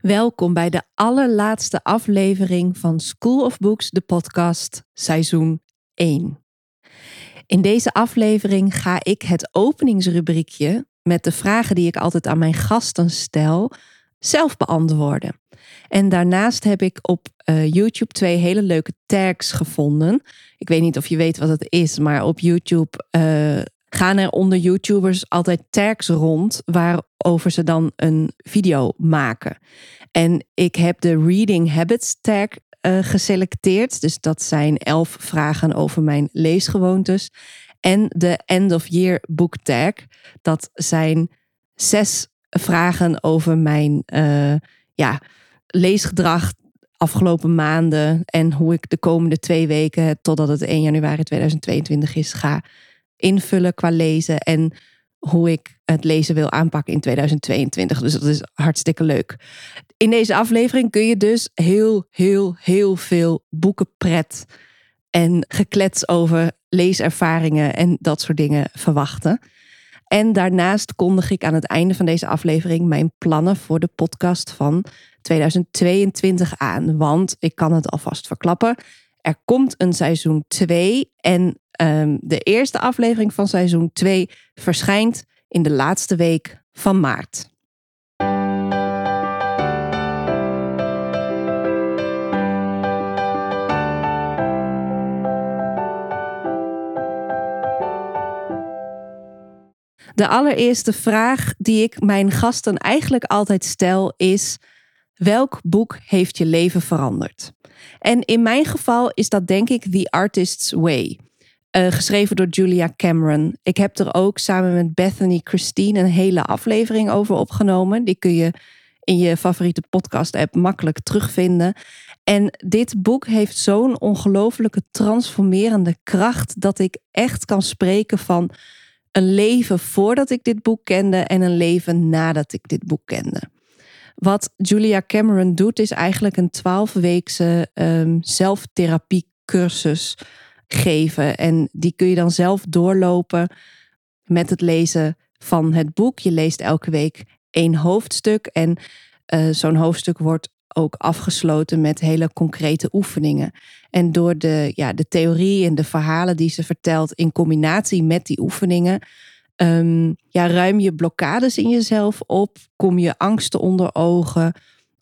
Welkom bij de allerlaatste aflevering van School of Books, de podcast, seizoen 1. In deze aflevering ga ik het openingsrubriekje met de vragen die ik altijd aan mijn gasten stel, zelf beantwoorden. En daarnaast heb ik op uh, YouTube twee hele leuke tags gevonden. Ik weet niet of je weet wat het is, maar op YouTube uh, gaan er onder YouTubers altijd tags rond waarover ze dan een video maken. En ik heb de Reading Habits tag uh, geselecteerd. Dus dat zijn elf vragen over mijn leesgewoontes. En de End of Year Book Tag. Dat zijn zes vragen over mijn uh, ja, leesgedrag afgelopen maanden. En hoe ik de komende twee weken, totdat het 1 januari 2022 is, ga invullen qua lezen. En hoe ik het lezen wil aanpakken in 2022. Dus dat is hartstikke leuk. In deze aflevering kun je dus heel, heel, heel veel boekenpret en geklets over leeservaringen en dat soort dingen verwachten. En daarnaast kondig ik aan het einde van deze aflevering mijn plannen voor de podcast van 2022 aan. Want ik kan het alvast verklappen. Er komt een seizoen 2 en um, de eerste aflevering van seizoen 2 verschijnt in de laatste week van maart. De allereerste vraag die ik mijn gasten eigenlijk altijd stel is: welk boek heeft je leven veranderd? En in mijn geval is dat denk ik The Artist's Way. Uh, geschreven door Julia Cameron. Ik heb er ook samen met Bethany Christine een hele aflevering over opgenomen. Die kun je in je favoriete podcast-app makkelijk terugvinden. En dit boek heeft zo'n ongelooflijke transformerende kracht dat ik echt kan spreken van een leven voordat ik dit boek kende en een leven nadat ik dit boek kende. Wat Julia Cameron doet, is eigenlijk een twaalfweekse um, zelftherapiecursus geven. En die kun je dan zelf doorlopen met het lezen van het boek. Je leest elke week één hoofdstuk. En uh, zo'n hoofdstuk wordt ook afgesloten met hele concrete oefeningen. En door de, ja, de theorie en de verhalen die ze vertelt in combinatie met die oefeningen, um, ja, ruim je blokkades in jezelf op, kom je angsten onder ogen,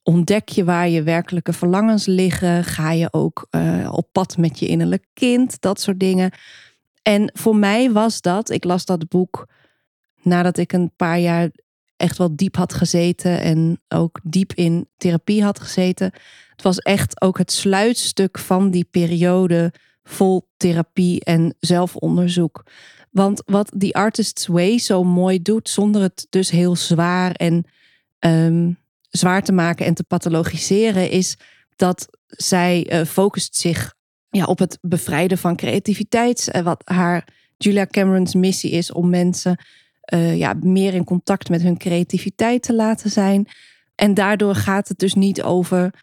ontdek je waar je werkelijke verlangens liggen, ga je ook uh, op pad met je innerlijk kind, dat soort dingen. En voor mij was dat, ik las dat boek nadat ik een paar jaar echt wel diep had gezeten en ook diep in therapie had gezeten. Het was echt ook het sluitstuk van die periode vol therapie en zelfonderzoek. Want wat The Artist's Way zo mooi doet, zonder het dus heel zwaar en um, zwaar te maken en te pathologiseren, is dat zij uh, focust zich ja, op het bevrijden van creativiteit. Uh, wat haar Julia Cameron's missie is om mensen uh, ja, meer in contact met hun creativiteit te laten zijn. En daardoor gaat het dus niet over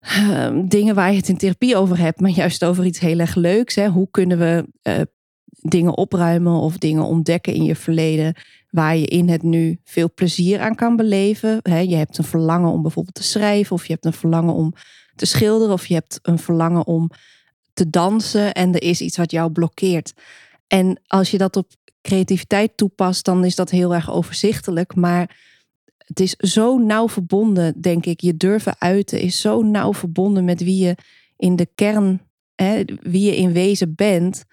uh, dingen waar je het in therapie over hebt, maar juist over iets heel erg leuks. Hè? Hoe kunnen we dingen opruimen of dingen ontdekken in je verleden waar je in het nu veel plezier aan kan beleven? Je hebt een verlangen om bijvoorbeeld te schrijven, of je hebt een verlangen om te schilderen, of je hebt een verlangen om te dansen en er is iets wat jou blokkeert. En als je dat op creativiteit toepast, dan is dat heel erg overzichtelijk. Maar het is zo nauw verbonden, denk ik. Je durven uiten is zo nauw verbonden met wie je in de kern, wie je in wezen bent,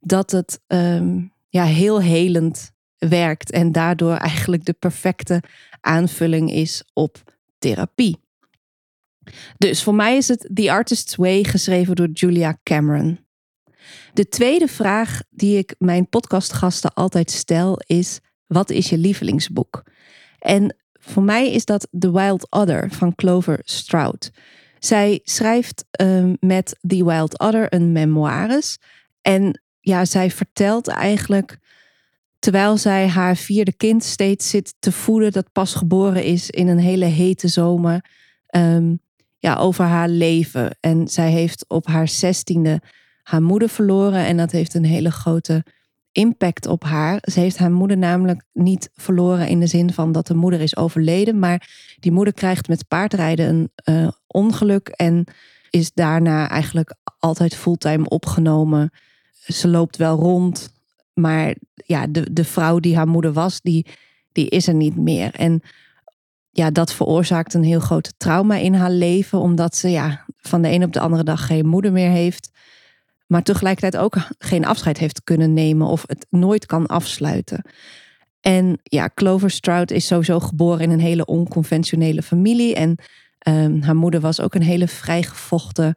dat het um, ja, heel helend werkt en daardoor eigenlijk de perfecte aanvulling is op therapie. Dus voor mij is het The Artist's Way geschreven door Julia Cameron. De tweede vraag die ik mijn podcastgasten altijd stel is: Wat is je lievelingsboek? En voor mij is dat The Wild Other van Clover Stroud. Zij schrijft uh, met The Wild Other een memoires. En ja, zij vertelt eigenlijk, terwijl zij haar vierde kind steeds zit te voeden, dat pas geboren is in een hele hete zomer, um, ja, over haar leven. En zij heeft op haar zestiende haar moeder verloren en dat heeft een hele grote impact op haar. Ze heeft haar moeder namelijk niet verloren in de zin van dat de moeder is overleden, maar die moeder krijgt met paardrijden een uh, ongeluk en is daarna eigenlijk altijd fulltime opgenomen. Ze loopt wel rond, maar ja, de, de vrouw die haar moeder was, die, die is er niet meer. En ja, dat veroorzaakt een heel groot trauma in haar leven, omdat ze ja, van de een op de andere dag geen moeder meer heeft maar tegelijkertijd ook geen afscheid heeft kunnen nemen of het nooit kan afsluiten. En ja, Clover Stroud is sowieso geboren in een hele onconventionele familie. En um, haar moeder was ook een hele vrijgevochten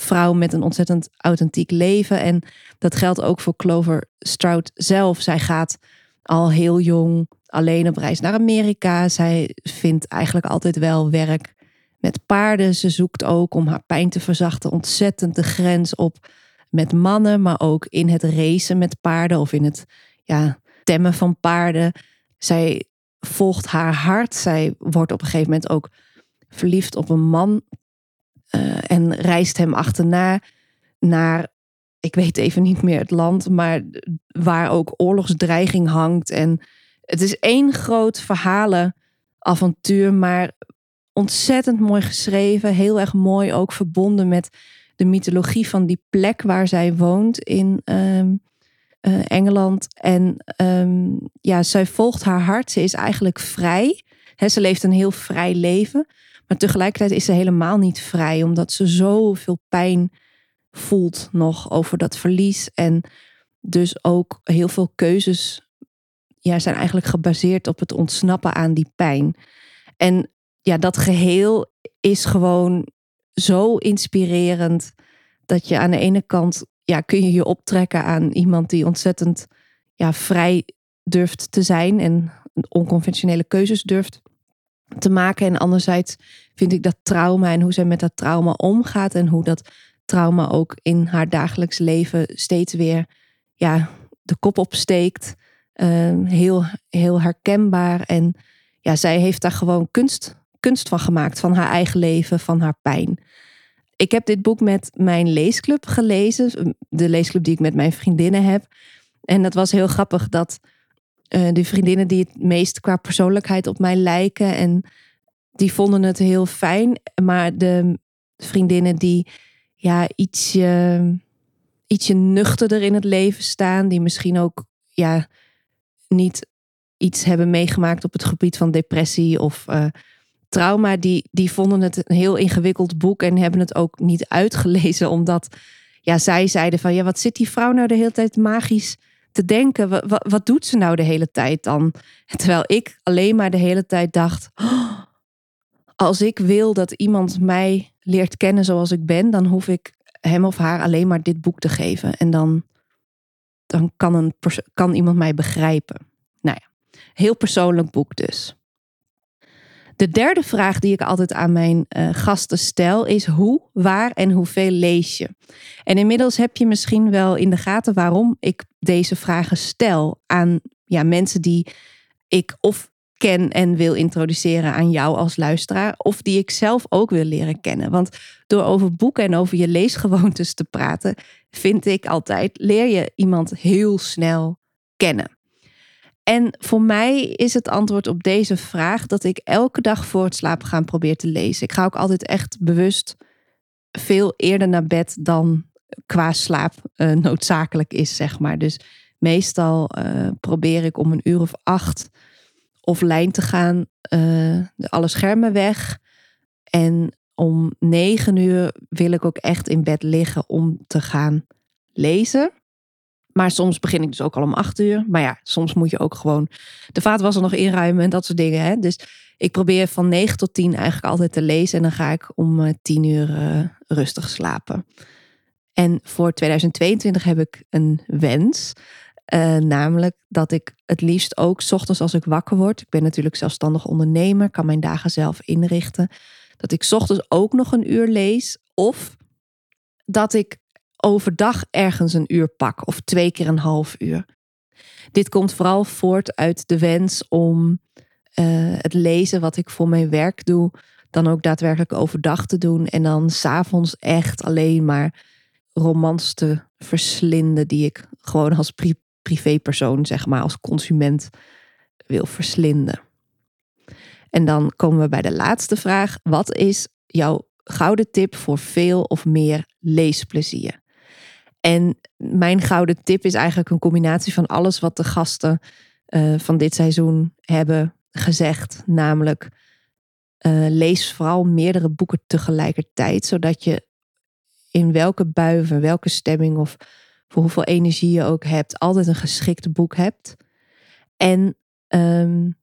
vrouw met een ontzettend authentiek leven. En dat geldt ook voor Clover Stroud zelf. Zij gaat al heel jong alleen op reis naar Amerika. Zij vindt eigenlijk altijd wel werk met paarden. Ze zoekt ook om haar pijn te verzachten ontzettend de grens op met mannen, maar ook in het racen met paarden of in het ja, temmen van paarden. Zij volgt haar hart. Zij wordt op een gegeven moment ook verliefd op een man uh, en reist hem achterna naar, ik weet even niet meer het land, maar waar ook oorlogsdreiging hangt. En het is één groot verhalenavontuur, maar ontzettend mooi geschreven. Heel erg mooi ook verbonden met de mythologie van die plek waar zij woont in ehm, eh, Engeland. En um, ja, zij volgt haar hart. Ze is eigenlijk vrij. ze leeft een heel vrij leven. Maar tegelijkertijd is ze helemaal niet vrij, omdat ze zoveel pijn voelt nog over dat verlies. En dus ook heel veel keuzes ja, zijn eigenlijk gebaseerd op het ontsnappen aan die pijn. En ja, dat geheel is gewoon zo inspirerend dat je aan de ene kant ja, kun je je optrekken aan iemand die ontzettend ja, vrij durft te zijn en onconventionele keuzes durft te maken. En anderzijds vind ik dat trauma en hoe zij met dat trauma omgaat en hoe dat trauma ook in haar dagelijks leven steeds weer ja, de kop opsteekt. Uh, heel, heel herkenbaar. En ja, zij heeft daar gewoon kunst kunst van gemaakt, van haar eigen leven, van haar pijn. Ik heb dit boek met mijn leesclub gelezen, de leesclub die ik met mijn vriendinnen heb. En dat was heel grappig dat uh, die vriendinnen die het meest qua persoonlijkheid op mij lijken en die vonden het heel fijn, maar de vriendinnen die ja ietsje, ietsje nuchterder in het leven staan, die misschien ook ja niet iets hebben meegemaakt op het gebied van depressie of uh, trauma, die, die vonden het een heel ingewikkeld boek en hebben het ook niet uitgelezen, omdat ja, zij zeiden van ja, wat zit die vrouw nou de hele tijd magisch te denken? Wat, doet ze nou de hele tijd dan? Terwijl ik alleen maar de hele tijd dacht, oh, als ik wil dat iemand mij leert kennen zoals ik ben, dan hoef ik hem of haar alleen maar dit boek te geven. En dan, dan kan, een kan iemand mij begrijpen. Nou ja, heel persoonlijk boek dus. De derde vraag die ik altijd aan mijn uh, gasten stel is hoe, waar en hoeveel lees je? En inmiddels heb je misschien wel in de gaten waarom ik deze vragen stel aan ja, mensen die ik of ken en wil introduceren aan jou als luisteraar, of die ik zelf ook wil leren kennen. Want door over boeken en over je leesgewoontes te praten, vind ik altijd, leer je iemand heel snel kennen. En voor mij is het antwoord op deze vraag dat ik elke dag voor het slapen gaan probeer te lezen. Ik ga ook altijd echt bewust veel eerder naar bed dan qua slaap uh, noodzakelijk is, zeg maar. Dus meestal uh, probeer ik om een uur of acht offline te gaan, uh, alle schermen weg. En om negen uur wil ik ook echt in bed liggen om te gaan lezen. Maar soms begin ik dus ook al om acht uur. Maar ja, soms moet je ook gewoon de vaatwasser nog inruimen en dat soort dingen. Hè? Dus ik probeer van negen tot tien eigenlijk altijd te lezen. En dan ga ik om uh, tien uur uh, rustig slapen. En voor 2022 heb ik een wens. Uh, namelijk dat ik het liefst ook, s ochtends als ik wakker word, ik ben natuurlijk zelfstandig ondernemer, kan mijn dagen zelf inrichten, dat ik s ochtends ook nog een uur lees. Of dat ik overdag ergens een uur pak of twee keer een half uur. Dit komt vooral voort uit de wens om uh, het lezen wat ik voor mijn werk doe, dan ook daadwerkelijk overdag te doen en dan s'avonds echt alleen maar romans te verslinden die ik gewoon als pri privépersoon, zeg maar, als consument wil verslinden. En dan komen we bij de laatste vraag. Wat is jouw gouden tip voor veel of meer leesplezier? En mijn gouden tip is eigenlijk een combinatie van alles wat de gasten uh, van dit seizoen hebben gezegd. Namelijk, uh, lees vooral meerdere boeken tegelijkertijd, zodat je in welke bui, in welke stemming of voor hoeveel energie je ook hebt, altijd een geschikt boek hebt. En um,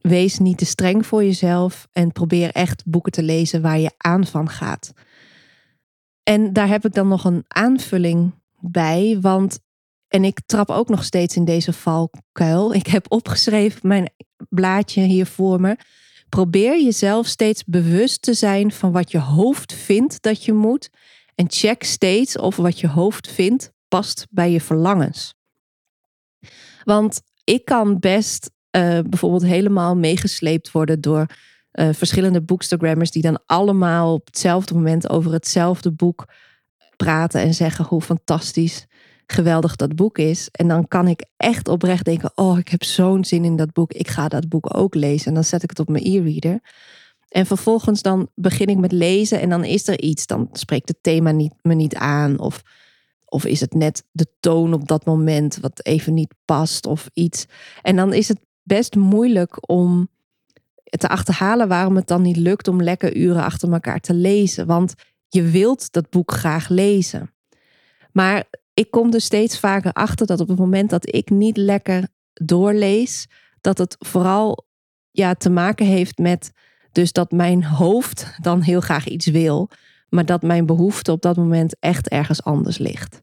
wees niet te streng voor jezelf en probeer echt boeken te lezen waar je aan van gaat. En daar heb ik dan nog een aanvulling bij, want en ik trap ook nog steeds in deze valkuil. Ik heb opgeschreven mijn blaadje hier voor me. Probeer jezelf steeds bewust te zijn van wat je hoofd vindt dat je moet. En check steeds of wat je hoofd vindt past bij je verlangens. Want ik kan best uh, bijvoorbeeld helemaal meegesleept worden door uh, verschillende boekstagrammers die dan allemaal op hetzelfde moment over hetzelfde boek praten en zeggen hoe fantastisch, geweldig dat boek is. En dan kan ik echt oprecht denken: Oh, ik heb zo'n zin in dat boek. Ik ga dat boek ook lezen. En dan zet ik het op mijn e-reader. En vervolgens dan begin ik met lezen en dan is er iets. Dan spreekt het thema niet, me niet aan. Of, of is het net de toon op dat moment wat even niet past of iets. En dan is het best moeilijk om te achterhalen waarom het dan niet lukt om lekker uren achter elkaar te lezen. Want je wilt dat boek graag lezen. Maar ik kom er steeds vaker achter dat op het moment dat ik niet lekker doorlees, dat het vooral ja, te maken heeft met dus dat mijn hoofd dan heel graag iets wil, maar dat mijn behoefte op dat moment echt ergens anders ligt.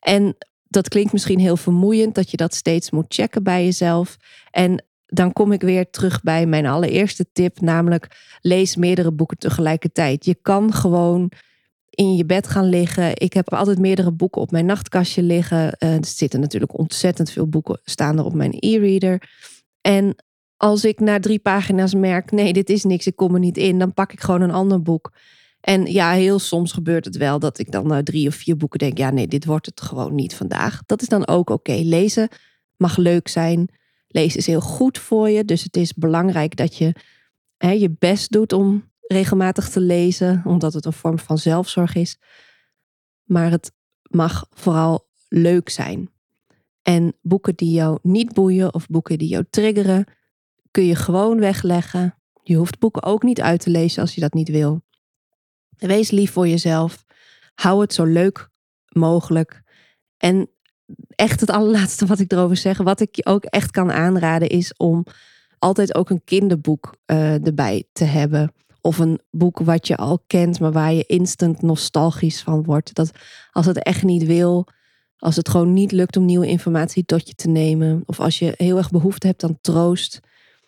En dat klinkt misschien heel vermoeiend dat je dat steeds moet checken bij jezelf. En dan kom ik weer terug bij mijn allereerste tip, namelijk lees meerdere boeken tegelijkertijd. Je kan gewoon in je bed gaan liggen. Ik heb altijd meerdere boeken op mijn nachtkastje liggen. Uh, er zitten natuurlijk ontzettend veel boeken staan er op mijn e-reader. En als ik na drie pagina's merk, nee, dit is niks, ik kom er niet in, dan pak ik gewoon een ander boek. En ja, heel soms gebeurt het wel dat ik dan na drie of vier boeken denk, ja, nee, dit wordt het gewoon niet vandaag. Dat is dan ook oké. Lezen mag leuk zijn. Lezen is heel goed voor je. Dus het is belangrijk dat je hè, je best doet om regelmatig te lezen, omdat het een vorm van zelfzorg is. Maar het mag vooral leuk zijn. En boeken die jou niet boeien of boeken die jou triggeren, kun je gewoon wegleggen. Je hoeft boeken ook niet uit te lezen als je dat niet wil. Wees lief voor jezelf. Hou het zo leuk mogelijk. En echt het allerlaatste wat ik erover zeg, wat ik je ook echt kan aanraden, is om altijd ook een kinderboek uh, erbij te hebben. Of een boek wat je al kent, maar waar je instant nostalgisch van wordt. Dat als het echt niet wil, als het gewoon niet lukt om nieuwe informatie tot je te nemen. Of als je heel erg behoefte hebt aan troost.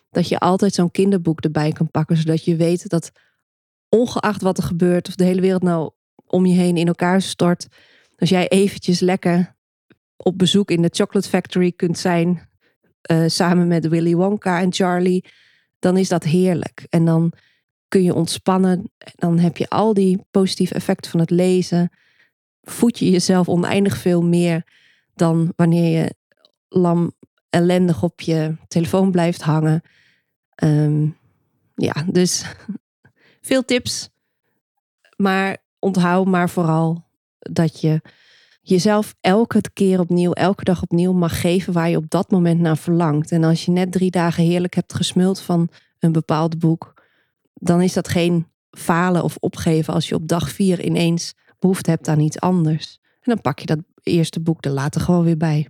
Dat je altijd zo'n kinderboek erbij kan pakken. Zodat je weet dat ongeacht wat er gebeurt, of de hele wereld nou om je heen in elkaar stort. Als jij eventjes lekker op bezoek in de Chocolate Factory kunt zijn. Uh, samen met Willy Wonka en Charlie. Dan is dat heerlijk. En dan kun je ontspannen. Dan heb je al die positieve effecten van het lezen. Voed je jezelf oneindig veel meer dan wanneer je lam ellendig op je telefoon blijft hangen. Ehm, ja, dus veel tips. Maar onthoud maar vooral dat je jezelf elke keer opnieuw, elke dag opnieuw mag geven waar je op dat moment naar verlangt. En als je net drie dagen heerlijk hebt gesmuld van een bepaald boek, dan is dat geen falen of opgeven als je op dag vier ineens behoefte hebt aan iets anders. En dan pak je dat eerste boek er later gewoon weer bij.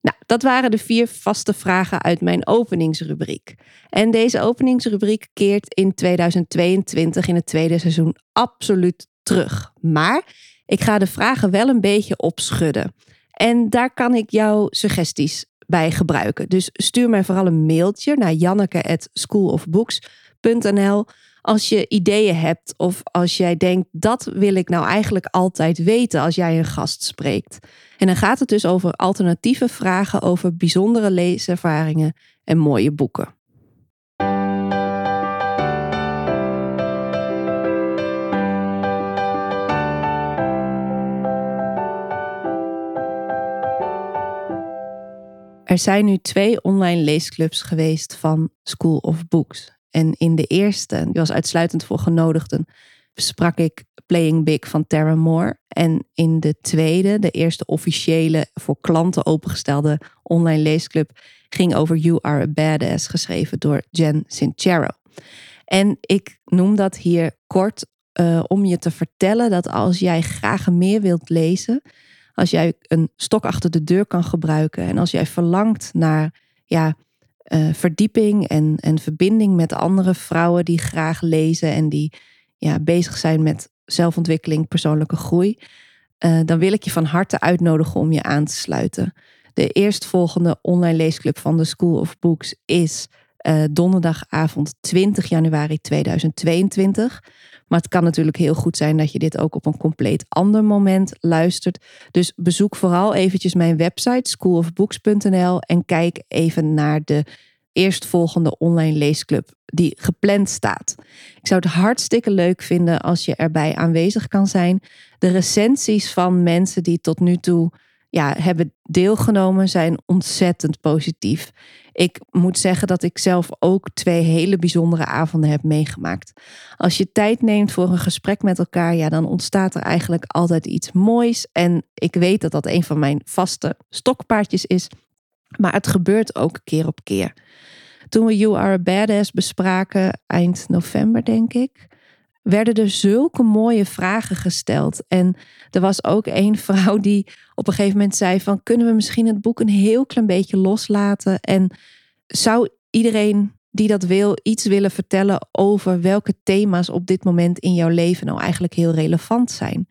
Nou, dat waren de vier vaste vragen uit mijn openingsrubriek. En deze openingsrubriek keert in 2022 in het tweede seizoen absoluut terug. Maar ik ga de vragen wel een beetje opschudden. En daar kan ik jouw suggesties bij gebruiken. Dus stuur mij vooral een mailtje naar janneke@schoolofbooks.nl als je ideeën hebt of als jij denkt dat wil ik nou eigenlijk altijd weten als jij een gast spreekt. En dan gaat het dus over alternatieve vragen over bijzondere leeservaringen en mooie boeken. Er zijn nu twee online leesclubs geweest van School of Books. En in de eerste, die was uitsluitend voor genodigden, sprak ik Playing Big van Tara Moore. En in de tweede, de eerste officiële voor klanten opengestelde online leesclub, ging over You Are a Badass, geschreven door Jen Sincero. En ik noem dat hier kort uh, om je te vertellen dat als jij graag meer wilt lezen, als jij een stok achter de deur kan gebruiken en als jij verlangt naar ja, uh, verdieping en, en verbinding met andere vrouwen die graag lezen en die ja, bezig zijn met zelfontwikkeling, persoonlijke groei, uh, dan wil ik je van harte uitnodigen om je aan te sluiten. De eerstvolgende online leesclub van de School of Books is uh, donderdagavond 20 januari 2022. Maar het kan natuurlijk heel goed zijn dat je dit ook op een compleet ander moment luistert. Dus bezoek vooral eventjes mijn website schoolofbooks.nl en kijk even naar de eerstvolgende online leesclub die gepland staat. Ik zou het hartstikke leuk vinden als je erbij aanwezig kan zijn. De recensies van mensen die tot nu toe ja, hebben deelgenomen zijn ontzettend positief. Ik moet zeggen dat ik zelf ook twee hele bijzondere avonden heb meegemaakt. Als je tijd neemt voor een gesprek met elkaar, ja, dan ontstaat er eigenlijk altijd iets moois. En ik weet dat dat een van mijn vaste stokpaardjes is. Maar het gebeurt ook keer op keer. Toen we You Are a Badass bespraken, eind november denk ik, werden er zulke mooie vragen gesteld. En er was ook een vrouw die op een gegeven moment zei van kunnen we misschien het boek een heel klein beetje loslaten en zou iedereen die dat wil iets willen vertellen over welke thema's op dit moment in jouw leven nou eigenlijk heel relevant zijn.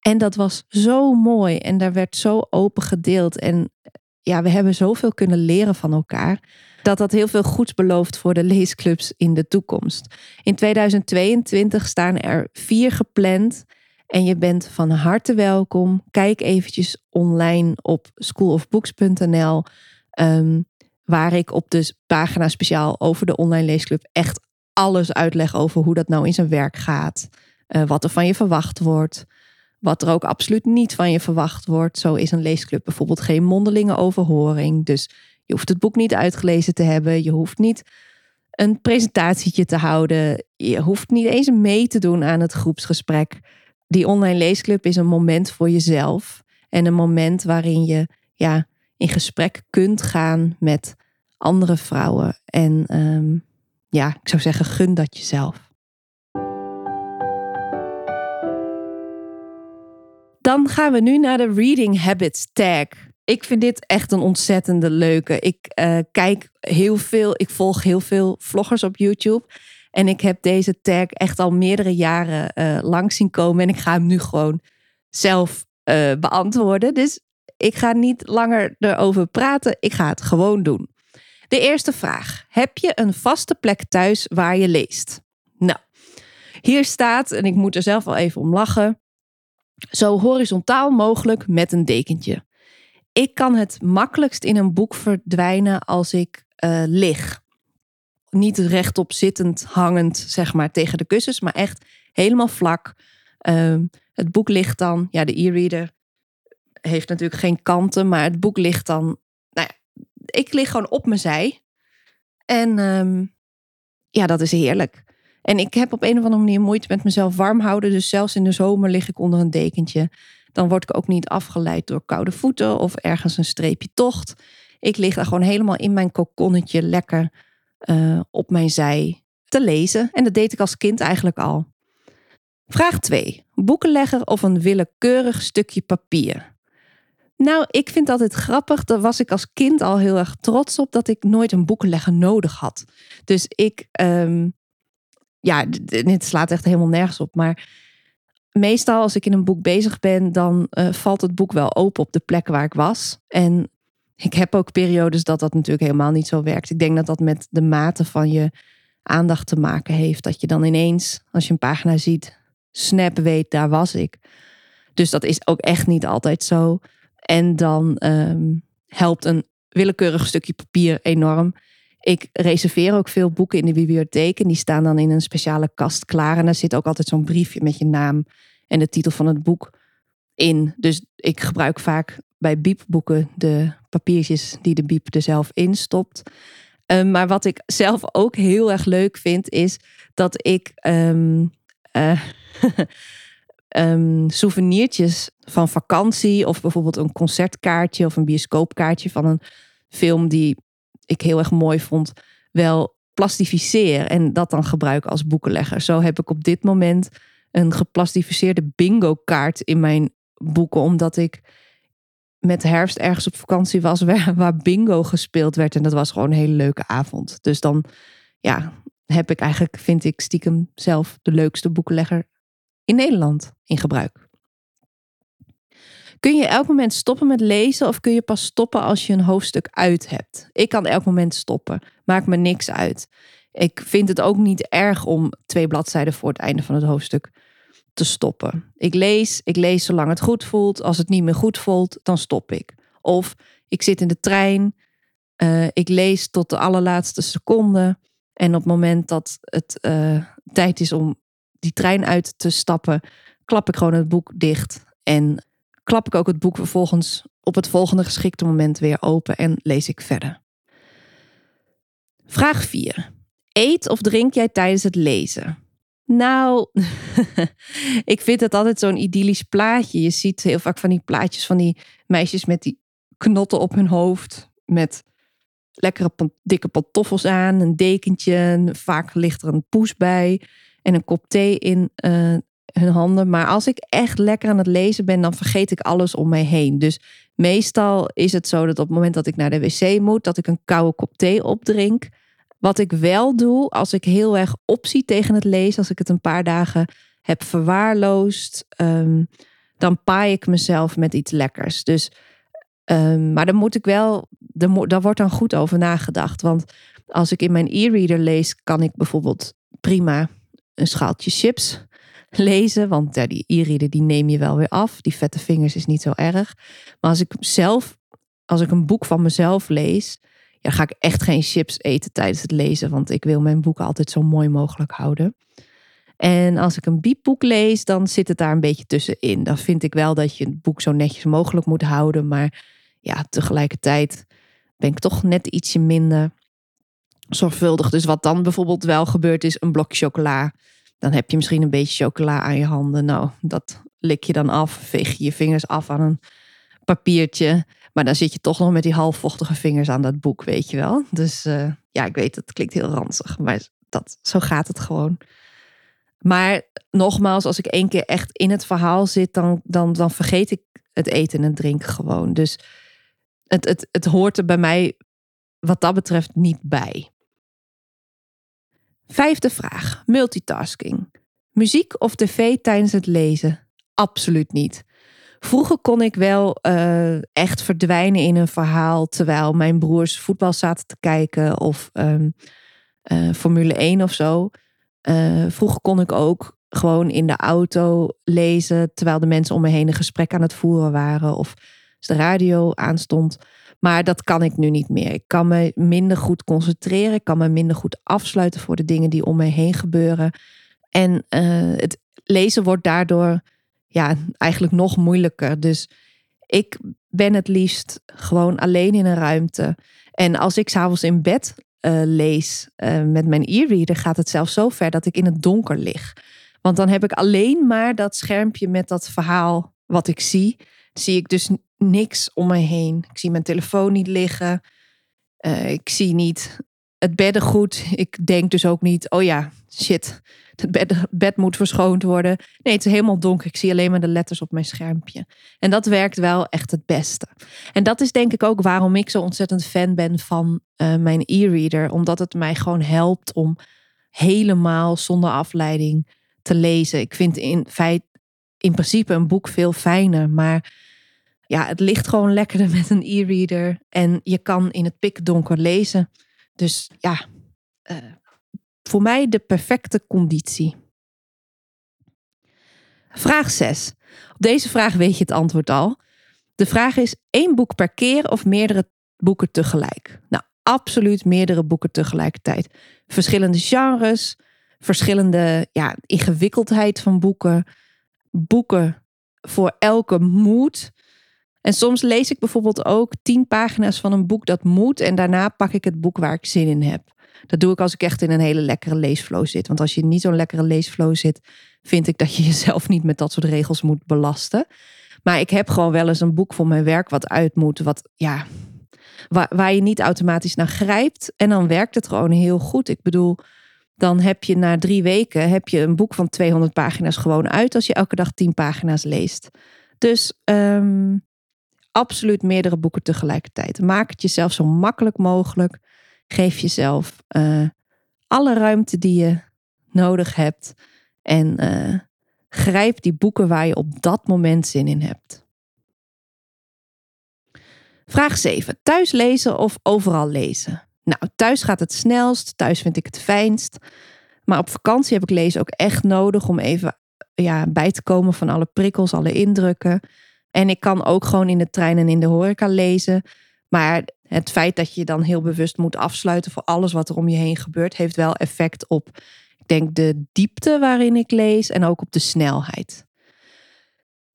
En dat was zo mooi en daar werd zo open gedeeld en ja, we hebben zoveel kunnen leren van elkaar dat dat heel veel goeds belooft voor de leesclubs in de toekomst. In 2022 staan er vier gepland en je bent van harte welkom. Kijk eventjes online op schoolofbooks.nl, um, waar ik op de pagina speciaal over de online leesclub echt alles uitleg over hoe dat nou in zijn werk gaat, uh, wat er van je verwacht wordt. Wat er ook absoluut niet van je verwacht wordt. Zo is een leesclub bijvoorbeeld geen mondelinge overhoring. Dus je hoeft het boek niet uitgelezen te hebben. Je hoeft niet een presentatietje te houden. Je hoeft niet eens mee te doen aan het groepsgesprek. Die online leesclub is een moment voor jezelf. En een moment waarin je ja, in gesprek kunt gaan met andere vrouwen. En um, ja, ik zou zeggen, gun dat jezelf. Dan gaan we nu naar de Reading Habits tag. Ik vind dit echt een ontzettende leuke. Ik uh, kijk heel veel, ik volg heel veel vloggers op YouTube. En ik heb deze tag echt al meerdere jaren uh, lang zien komen. En ik ga hem nu gewoon zelf uh, beantwoorden. Dus ik ga niet langer erover praten. Ik ga het gewoon doen. De eerste vraag. Heb je een vaste plek thuis waar je leest? Nou, hier staat, en ik moet er zelf wel even om lachen. Zo horizontaal mogelijk met een dekentje. Ik kan het makkelijkst in een boek verdwijnen als ik uh, lig. Niet rechtop zittend, hangend, zeg maar, tegen de kussens, maar echt helemaal vlak. Uh, het boek ligt dan, ja, de e-reader heeft natuurlijk geen kanten, maar het boek ligt dan, nou ja, ik lig gewoon op mijn zij. En um, ja, dat is heerlijk. En ik heb op een of andere manier moeite met mezelf warm houden. Dus zelfs in de zomer lig ik onder een dekentje. Dan word ik ook niet afgeleid door koude voeten of ergens een streepje tocht. Ik lig daar gewoon helemaal in mijn kokonnetje lekker uh, op mijn zij te lezen. En dat deed ik als kind eigenlijk al. Vraag 2. Boekenlegger of een willekeurig stukje papier? Nou, ik vind altijd grappig. Daar was ik als kind al heel erg trots op dat ik nooit een boekenlegger nodig had. Dus ik, um, ja, dit slaat echt helemaal nergens op. Maar meestal als ik in een boek bezig ben, dan uh, valt het boek wel open op de plek waar ik was. En ik heb ook periodes dat dat natuurlijk helemaal niet zo werkt. Ik denk dat dat met de mate van je aandacht te maken heeft. Dat je dan ineens, als je een pagina ziet, snap weet, daar was ik. Dus dat is ook echt niet altijd zo. En dan ehm, helpt een willekeurig stukje papier enorm. Ik reserveer ook veel boeken in de bibliotheek. En die staan dan in een speciale kast klaar. En daar zit ook altijd zo'n briefje met je naam en de titel van het boek in. Dus ik gebruik vaak bij biepboeken de papiertjes die de biep er zelf in stopt. Um, maar wat ik zelf ook heel erg leuk vind, is dat ik um, souvenirtjes van vakantie of bijvoorbeeld een concertkaartje of een bioscoopkaartje van een film die ik heel erg mooi vond, wel plastificeer en dat dan gebruik als boekenlegger. Zo heb ik op dit moment een geplastificeerde bingo kaart in mijn boeken, omdat ik met herfst ergens op vakantie was waar, waar bingo gespeeld werd. En dat was gewoon een hele leuke avond. Dus dan ja, heb ik eigenlijk, vind ik stiekem zelf de leukste boekenlegger in Nederland in gebruik. Kun je elk moment stoppen met lezen of kun je pas stoppen als je een hoofdstuk uit hebt? Ik kan elk moment stoppen. Maakt me niks uit. Ik vind het ook niet erg om twee bladzijden voor het einde van het hoofdstuk te stoppen. Ik lees, ik lees zolang het goed voelt. Als het niet meer goed voelt, dan stop ik. Of ik zit in de trein, uh, ik lees tot de allerlaatste seconde. En op het moment dat het uh, tijd is om die trein uit te stappen, klap ik gewoon het boek dicht. En klap ik ook het boek vervolgens op het volgende geschikte moment weer open en lees ik verder. Vraag 4. Eet of drink jij tijdens het lezen? Nou, ik vind het altijd zo'n idyllisch plaatje. Je ziet heel vaak van die plaatjes van die meisjes met die knotten op hun hoofd. Met lekkere dikke pantoffels aan, een dekentje. Vaak ligt er een poes bij en een kop thee in uh, hun handen. Maar als ik echt lekker aan het lezen ben, dan vergeet ik alles om mij heen. Dus meestal is het zo dat op het moment dat ik naar de wc moet, dat ik een koude kop thee opdrink. Wat ik wel doe, als ik heel erg optie tegen het lezen, als ik het een paar dagen heb verwaarloosd, um, dan paai ik mezelf met iets lekkers. Dus, um, maar dan moet ik wel, daar wordt dan goed over nagedacht. Want als ik in mijn e-reader lees, kan ik bijvoorbeeld prima een schaaltje chips lezen. Want die e-reader die neem je wel weer af. Die vette vingers is niet zo erg. Maar als ik zelf, als ik een boek van mezelf lees, ja, ga ik echt geen chips eten tijdens het lezen. Want ik wil mijn boeken altijd zo mooi mogelijk houden. En als ik een biepboek lees, dan zit het daar een beetje tussenin. Dan vind ik wel dat je het boek zo netjes mogelijk moet houden. Maar ja, tegelijkertijd ben ik toch net ietsje minder zorgvuldig. Dus wat dan bijvoorbeeld wel gebeurt, is een blokje chocola. Dan heb je misschien een beetje chocola aan je handen. Nou, dat lik je dan af. Veeg je je vingers af aan een papiertje. Maar dan zit je toch nog met die halfvochtige vingers aan dat boek, weet je wel. Dus uh, ja, ik weet, het klinkt heel ranzig. Maar dat, zo gaat het gewoon. Maar nogmaals, als ik één keer echt in het verhaal zit, dan, dan, dan vergeet ik het eten en drinken gewoon. Dus het, het, het hoort er bij mij wat dat betreft niet bij. Vijfde vraag: multitasking. Muziek of tv tijdens het lezen? Absoluut niet. Vroeger kon ik wel uh, echt verdwijnen in een verhaal terwijl mijn broers voetbal zaten te kijken of um, uh, Formule 1 of zo. Uh, vroeger kon ik ook gewoon in de auto lezen terwijl de mensen om me heen een gesprek aan het voeren waren of de radio aanstond. Maar dat kan ik nu niet meer. Ik kan me minder goed concentreren. Ik kan me minder goed afsluiten voor de dingen die om me heen gebeuren. En uh, het lezen wordt daardoor ja, eigenlijk nog moeilijker. Dus ik ben het liefst gewoon alleen in een ruimte. En als ik s'avonds in bed uh, lees uh, met mijn e-reader, gaat het zelfs zo ver dat ik in het donker lig. Want dan heb ik alleen maar dat schermpje met dat verhaal wat ik zie. Zie ik dus niks om me heen. Ik zie mijn telefoon niet liggen. Uh, ik zie niet het beddengoed. Ik denk dus ook niet, oh ja, shit, het bed, bed moet verschoond worden. Nee, het is helemaal donker. Ik zie alleen maar de letters op mijn schermpje. En dat werkt wel echt het beste. En dat is denk ik ook waarom ik zo ontzettend fan ben van uh, mijn e-reader. Omdat het mij gewoon helpt om helemaal zonder afleiding te lezen. Ik vind in feite in principe een boek veel fijner. Maar ja, het ligt gewoon lekkerder met een e-reader. En je kan in het pikdonker lezen. Dus ja, uh, voor mij de perfecte conditie. Vraag 6. Op deze vraag weet je het antwoord al. De vraag is één boek per keer of meerdere boeken tegelijk? Nou, absoluut meerdere boeken tegelijkertijd. Verschillende genres, verschillende ja, ingewikkeldheid van boeken, boeken voor elke moed. En soms lees ik bijvoorbeeld ook tien pagina's van een boek dat moet en daarna pak ik het boek waar ik zin in heb. Dat doe ik als ik echt in een hele lekkere leesflow zit. Want als je niet zo'n lekkere leesflow zit, vind ik dat je jezelf niet met dat soort regels moet belasten. Maar ik heb gewoon wel eens een boek voor mijn werk wat uit moet. Wat ja, waar, je niet automatisch naar grijpt. En dan werkt het gewoon heel goed. Ik bedoel, dan heb je na drie weken heb je een boek van 200 pagina's gewoon uit als je elke dag 10 pagina's leest. Dus um, absoluut meerdere boeken tegelijkertijd. Maak het jezelf zo makkelijk mogelijk. Geef jezelf uh, alle ruimte die je nodig hebt. En uh, grijp die boeken waar je op dat moment zin in hebt. Vraag 7. Thuis lezen of overal lezen? Nou, thuis gaat het snelst. Thuis vind ik het fijnst. Maar op vakantie heb ik lezen ook echt nodig om even ja, bij te komen van alle prikkels, alle indrukken. En ik kan ook gewoon in de trein en in de horeca lezen. Maar het feit dat je dan heel bewust moet afsluiten voor alles wat er om je heen gebeurt, heeft wel effect op, ik denk, de diepte waarin ik lees en ook op de snelheid.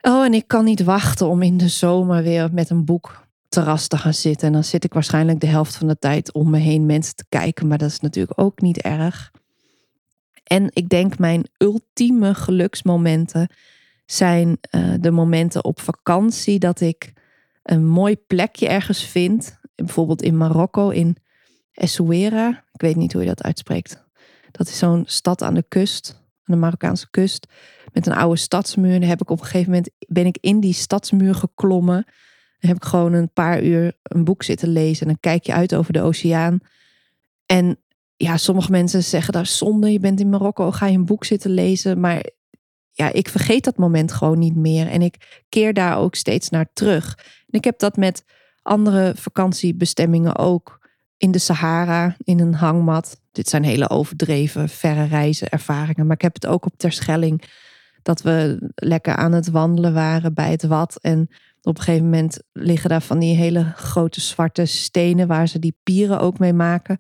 Oh, en ik kan niet wachten om in de zomer weer met een boek terras te gaan zitten. En dan zit ik waarschijnlijk de helft van de tijd om me heen mensen te kijken, maar dat is natuurlijk ook niet erg. En ik denk mijn ultieme geluksmomenten zijn uh, de momenten op vakantie dat ik een mooi plekje ergens vind. Bijvoorbeeld in Marokko, in Essaouira. Ik weet niet hoe je dat uitspreekt. Dat is zo'n stad aan de kust, aan de Marokkaanse kust, met een oude stadsmuur. En heb ik op een gegeven moment ben ik in die stadsmuur geklommen heb ik gewoon een paar uur een boek zitten lezen. En dan kijk je uit over de oceaan. En ja, sommige mensen zeggen daar zonde, je bent in Marokko, ga je een boek zitten lezen. Maar ja, ik vergeet dat moment gewoon niet meer. En ik keer daar ook steeds naar terug. En ik heb dat met andere vakantiebestemmingen ook. In de Sahara, in een hangmat. Dit zijn hele overdreven, verre reizen, ervaringen. Maar ik heb het ook op Terschelling. Dat we lekker aan het wandelen waren bij het Wat. En op een gegeven moment liggen daar van die hele grote zwarte stenen waar ze die pieren ook mee maken.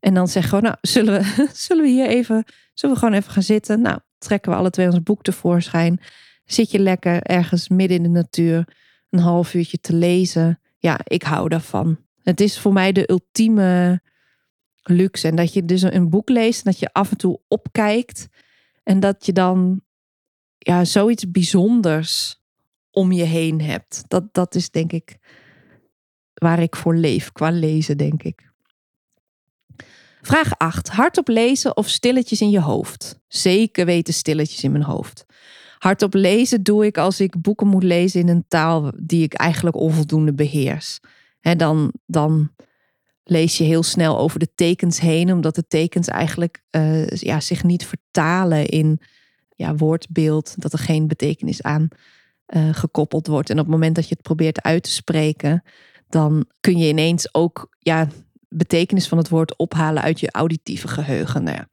En dan zeggen we, nou, zullen we, zullen we hier even, zullen we gewoon even gaan zitten? Nou, trekken we alle twee ons boek tevoorschijn. Zit je lekker ergens midden in de natuur een half uurtje te lezen. Ja, ik hou daarvan. Het is voor mij de ultieme luxe. En dat je dus een boek leest en dat je af en toe opkijkt. En dat je dan ja, zoiets bijzonders om je heen hebt. Dat, dat is denk ik waar ik voor leef, qua lezen, denk ik. Vraag 8. Hardop lezen of stilletjes in je hoofd? Zeker weten stilletjes in mijn hoofd. Hardop lezen doe ik als ik boeken moet lezen in een taal die ik eigenlijk onvoldoende beheers. En dan, dan lees je heel snel over de tekens heen, omdat de tekens eigenlijk uh, ja, zich niet vertalen in ja, woordbeeld, dat er geen betekenis aan uh, gekoppeld wordt. En op het moment dat je het probeert uit te spreken, dan kun je ineens ook ja, betekenis van het woord ophalen uit je auditieve geheugen. Nou ja,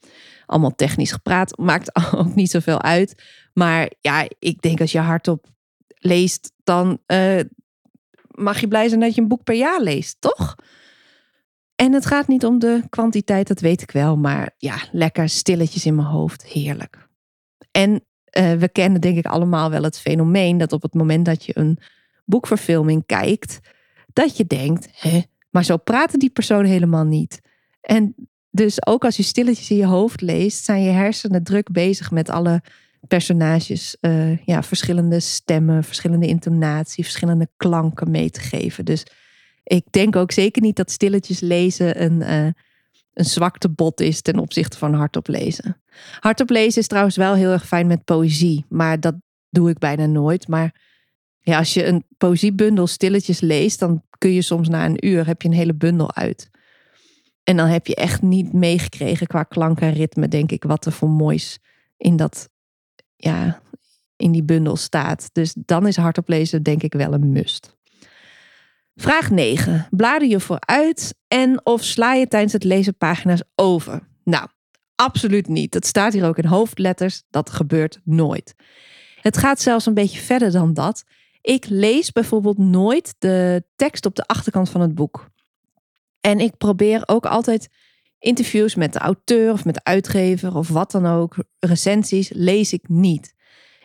allemaal technisch gepraat, maakt ook niet zoveel uit. Maar ja, ik denk als je hardop leest, dan uh, mag je blij zijn dat je een boek per jaar leest, toch? En het gaat niet om de kwantiteit, dat weet ik wel. Maar ja, lekker stilletjes in mijn hoofd. Heerlijk. En uh, we kennen denk ik allemaal wel het fenomeen dat op het moment dat je een boekverfilming kijkt, dat je denkt, hè, maar zo praten die personen helemaal niet. En dus ook als je stilletjes in je hoofd leest, zijn je hersenen druk bezig met alle personages, uh, ja, verschillende stemmen, verschillende intonatie, verschillende klanken mee te geven. Dus ik denk ook zeker niet dat stilletjes lezen een, uh, een zwakte bot is ten opzichte van hardop lezen. Hardop lezen is trouwens wel heel erg fijn met poëzie, maar dat doe ik bijna nooit. Maar ja, als je een poëziebundel stilletjes leest, dan kun je soms na een uur heb je een hele bundel uit. En dan heb je echt niet meegekregen qua klank en ritme, denk ik, wat er voor moois in dat, ja, in die bundel staat. Dus dan is hardop lezen denk ik wel een must. Vraag 9. Blader je vooruit en of sla je tijdens het lezen pagina's over? Nou, absoluut niet. Dat staat hier ook in hoofdletters. Dat gebeurt nooit. Het gaat zelfs een beetje verder dan dat. Ik lees bijvoorbeeld nooit de tekst op de achterkant van het boek. En ik probeer ook altijd interviews met de auteur of met de uitgever of wat dan ook, recensies, lees ik niet.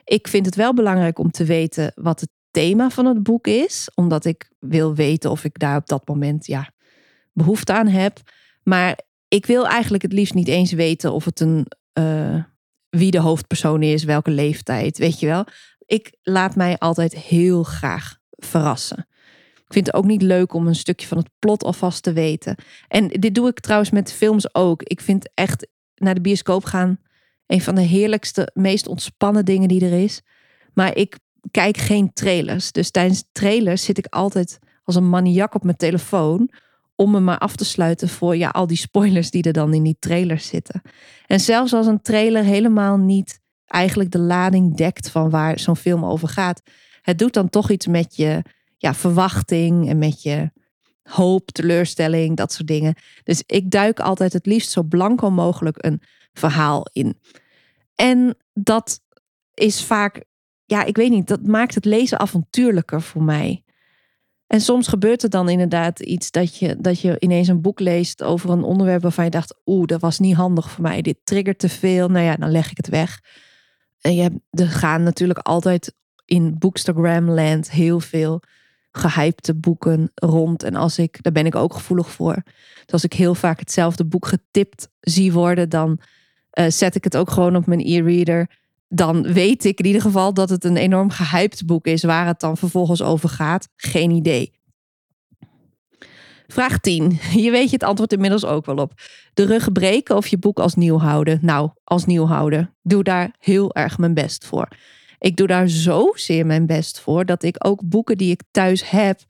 Ik vind het wel belangrijk om te weten wat het thema van het boek is, omdat ik wil weten of ik daar op dat moment ja, behoefte aan heb. Maar ik wil eigenlijk het liefst niet eens weten of het een uh, wie de hoofdpersoon is, welke leeftijd, weet je wel. Ik laat mij altijd heel graag verrassen. Ik vind het ook niet leuk om een stukje van het plot alvast te weten. En dit doe ik trouwens met films ook. Ik vind echt naar de bioscoop gaan een van de heerlijkste, meest ontspannen dingen die er is. Maar ik kijk geen trailers. Dus tijdens trailers zit ik altijd als een maniak op mijn telefoon om me maar af te sluiten voor ja, al die spoilers die er dan in die trailers zitten. En zelfs als een trailer helemaal niet eigenlijk de lading dekt van waar zo'n film over gaat, het doet dan toch iets met je ja, verwachting en met je hoop, teleurstelling, dat soort dingen. Dus ik duik altijd het liefst zo blanco mogelijk een verhaal in. En dat is vaak, ja, ik weet niet, dat maakt het lezen avontuurlijker voor mij. En soms gebeurt er dan inderdaad iets dat je, dat je ineens een boek leest over een onderwerp waarvan je dacht, oeh, dat was niet handig voor mij. Dit triggert te veel. Nou ja, dan leg ik het weg. En je hebt, er gaan natuurlijk altijd in Bookstagram-land heel veel gehypte boeken rond. En als ik, daar ben ik ook gevoelig voor. Dus als ik heel vaak hetzelfde boek getipt zie worden, dan uh, zet ik het ook gewoon op mijn e-reader. Dan weet ik in ieder geval dat het een enorm gehyped boek is. Waar het dan vervolgens over gaat, geen idee. Vraag 10. Je weet je het antwoord inmiddels ook wel op. De rug breken of je boek als nieuw houden? Nou, als nieuw houden. Ik doe daar heel erg mijn best voor. Ik doe daar zozeer mijn best voor dat ik ook boeken die ik thuis heb,